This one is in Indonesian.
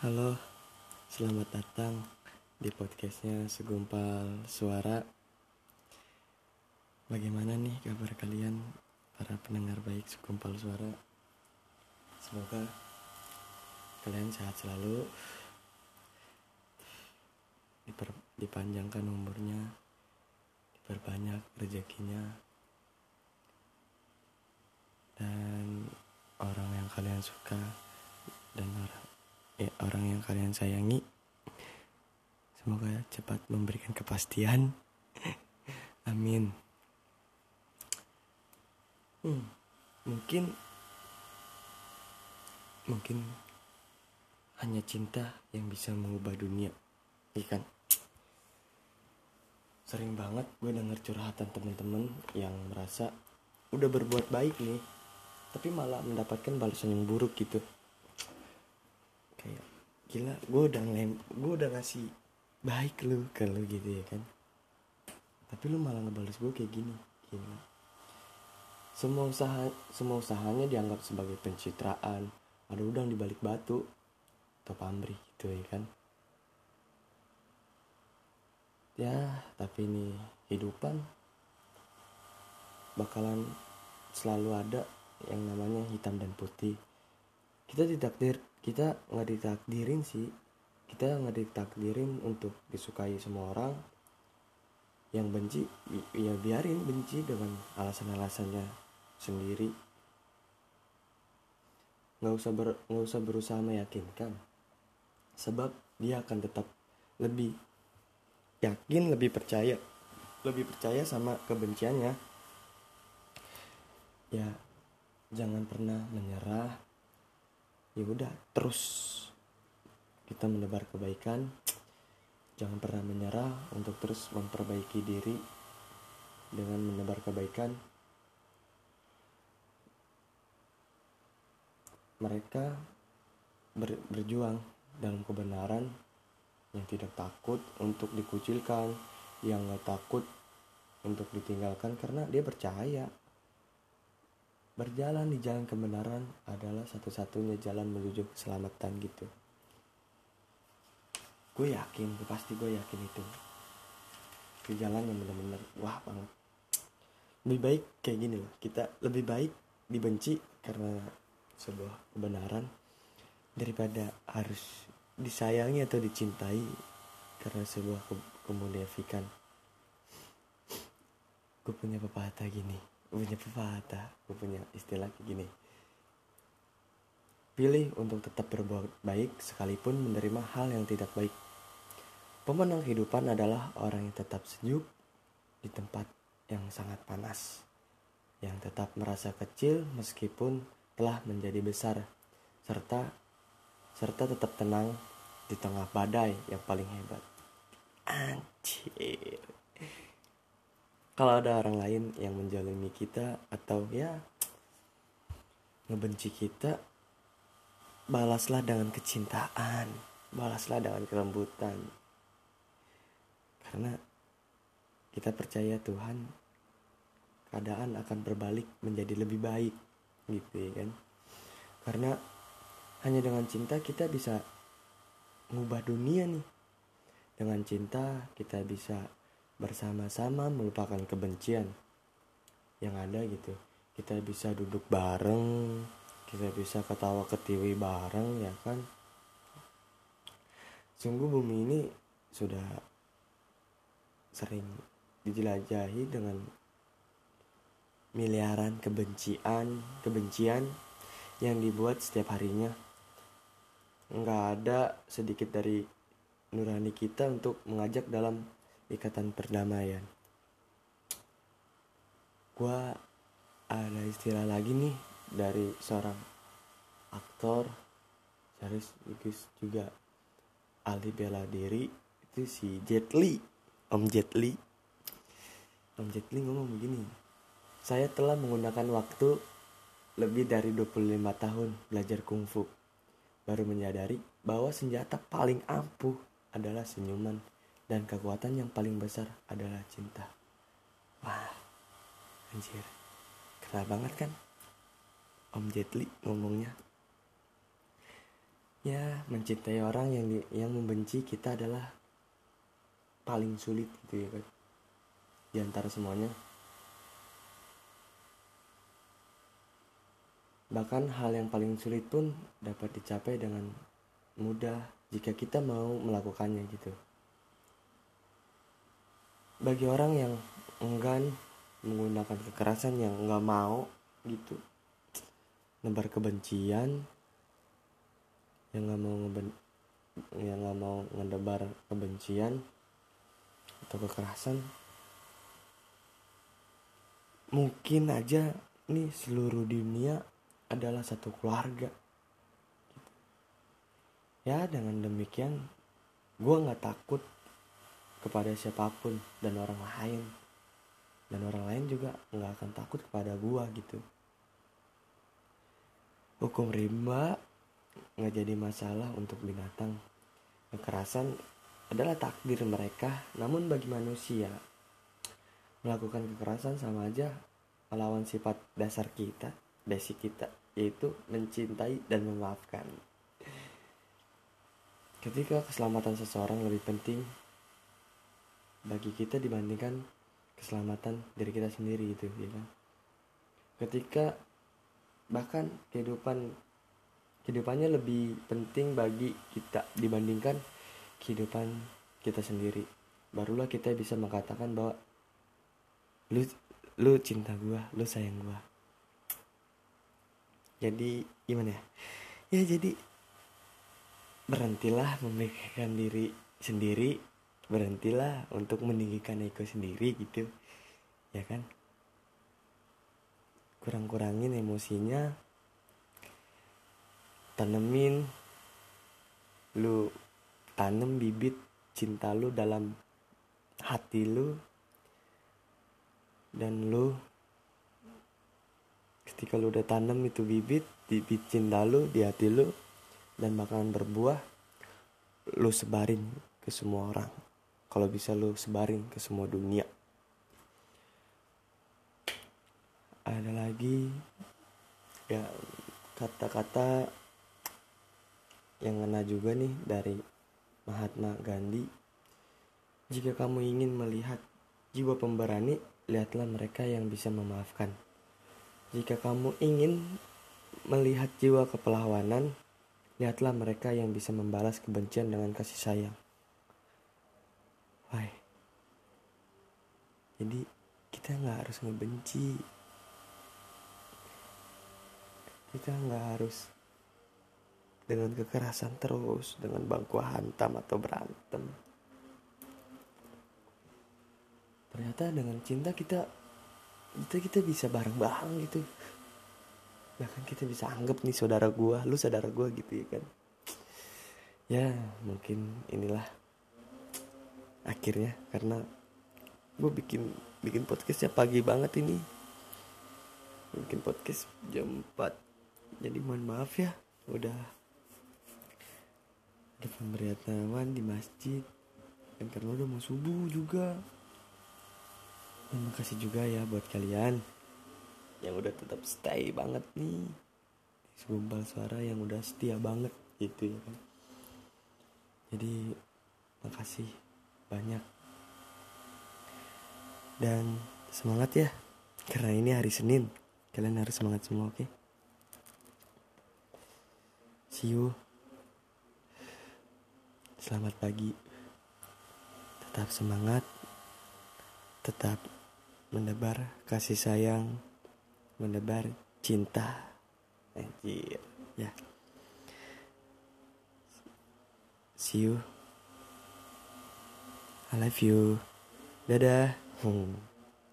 Halo, selamat datang di podcastnya Segumpal Suara. Bagaimana nih kabar kalian, para pendengar baik Segumpal Suara? Semoga kalian sehat selalu, diper- dipanjangkan umurnya, diperbanyak rezekinya, dan orang yang kalian suka dan orang ya, orang yang kalian sayangi semoga cepat memberikan kepastian. Amin. Hmm, mungkin mungkin hanya cinta yang bisa mengubah dunia. Ikan sering banget gue denger curhatan temen-temen yang merasa udah berbuat baik nih tapi malah mendapatkan balasan yang buruk gitu kayak gila gue udah ngelem gue udah ngasih baik lu ke lu gitu ya kan. Tapi lu malah ngebales gue kayak gini gila. Semua usaha semua usahanya dianggap sebagai pencitraan. Ada udang di balik batu atau pamrih gitu ya kan. Ya tapi ini hidupan bakalan selalu ada yang namanya hitam dan putih. Kita ditakdir kita nggak ditakdirin sih. Kita nggak ditakdirin untuk disukai semua orang. Yang benci ya biarin benci dengan alasan-alasannya sendiri. Nggak usah ber, nggak usah berusaha meyakinkan sebab dia akan tetap lebih yakin lebih percaya lebih percaya sama kebenciannya. Ya jangan pernah menyerah ya udah terus kita menebar kebaikan. Jangan pernah menyerah untuk terus memperbaiki diri dengan menebar kebaikan. Mereka ber, berjuang dalam kebenaran yang tidak takut untuk dikucilkan yang takut untuk ditinggalkan karena dia percaya berjalan di jalan kebenaran adalah satu-satunya jalan menuju keselamatan gitu. Gue yakin gue pasti gue yakin itu. Ke jalan yang benar-benar wah banget. Lebih baik kayak gini loh kita lebih baik dibenci karena sebuah kebenaran daripada harus disayangi atau dicintai karena sebuah ke kemunafikan. Gue punya pepatah gini gue punya pepatah gue punya istilah kayak gini. Pilih untuk tetap berbuat baik sekalipun menerima hal yang tidak baik. Pemenang kehidupan adalah orang yang tetap sejuk di tempat yang sangat panas yang tetap merasa kecil meskipun telah menjadi besar serta serta tetap tenang di tengah badai yang paling hebat. Anjir kalau ada orang lain yang menjalani kita atau ya ngebenci kita balaslah dengan kecintaan balaslah dengan kelembutan. Karena kita percaya Tuhan keadaan akan berbalik menjadi lebih baik gitu ya kan? Karena hanya dengan cinta kita bisa mengubah dunia nih. Dengan cinta kita bisa bersama-sama melupakan kebencian yang ada gitu. Kita bisa duduk bareng kita bisa ketawa ketiwi bareng ya kan? Sungguh bumi ini sudah sering dijelajahi dengan miliaran kebencian kebencian yang dibuat setiap harinya. Nggak ada sedikit dari nurani kita untuk mengajak dalam ikatan perdamaian. Gua ada istilah lagi nih dari seorang aktor series juga. Ahli bela diri itu si Jet Li Om Jet Li. Om Jet Li ngomong begini saya telah menggunakan waktu lebih dari 25 tahun belajar kungfu. Baru menyadari bahwa senjata paling ampuh adalah senyuman dan kekuatan yang paling besar adalah cinta. Wah anjir. Keren banget kan? Om Jet Li ngomongnya. Ya mencintai orang yang yang membenci kita adalah paling sulit gitu ya kan? Di antara semuanya. Bahkan hal yang paling sulit pun dapat dicapai dengan mudah jika kita mau melakukannya gitu bagi orang yang enggan menggunakan kekerasan yang nggak mau gitu. Nebar kebencian yang nggak mau ngeben yang nggak mau ngedebar kebencian atau kekerasan mungkin aja nih seluruh dunia adalah satu keluarga. Ya dengan demikian gue nggak takut kepada siapa pun dan orang lain. Dan orang lain juga nggak akan takut kepada gua gitu. Hukum rimba nggak jadi masalah untuk binatang. Kekerasan adalah takdir mereka namun bagi manusia melakukan kekerasan sama aja melawan sifat dasar kita basic kita yaitu mencintai dan memaafkan. Ketika keselamatan seseorang lebih penting bagi kita dibandingkan keselamatan diri kita sendiri itu ya kan? Ketika bahkan kehidupan kehidupannya lebih penting bagi kita dibandingkan kehidupan kita sendiri. Barulah kita bisa mengatakan bahwa lu lu cinta gua lu sayang gua. Jadi gimana ya? Ya jadi berhentilah memikirkan diri sendiri berhentilah untuk meninggikan ego sendiri gitu ya kan? Kurang-kurangin emosinya tanemin lu tanam bibit cinta lu dalam hati lu dan lu ketika lu udah tanam itu bibit bibit cinta lu di hati lu dan bakalan berbuah lu sebarin ke semua orang kalau bisa lu sebarin ke semua dunia. Ada lagi ya kata-kata yang ngena juga nih dari Mahatma Gandhi. Jika kamu ingin melihat jiwa pemberani lihatlah mereka yang bisa memaafkan. Jika kamu ingin melihat jiwa kepahlawanan lihatlah mereka yang bisa membalas kebencian dengan kasih sayang Why? Jadi kita nggak harus ngebenci. Kita nggak harus dengan kekerasan terus, dengan bangku hantam atau berantem. Ternyata dengan cinta kita kita kita bisa bareng-bareng gitu. Bahkan kita bisa anggap nih saudara gua, lu saudara gua gitu ya kan. Ya, mungkin inilah akhirnya karena gue bikin bikin podcastnya pagi banget ini. Bikin podcast jam 4 jadi mohon maaf ya udah ada pemberitahuan di masjid. Dan karena udah mau subuh juga. Dan makasih juga ya buat kalian yang udah tetap stay banget nih. Segumpal suara yang udah setia banget gitu ya kan. Jadi makasih banyak. Dan semangat ya karena ini hari Senin. Kalian harus semangat semua oke? Okay? see you. Selamat pagi. Tetap semangat tetap mendebar kasih sayang mendebar cinta. Anjir. Ya. See you I love you. Dadah. Hmm.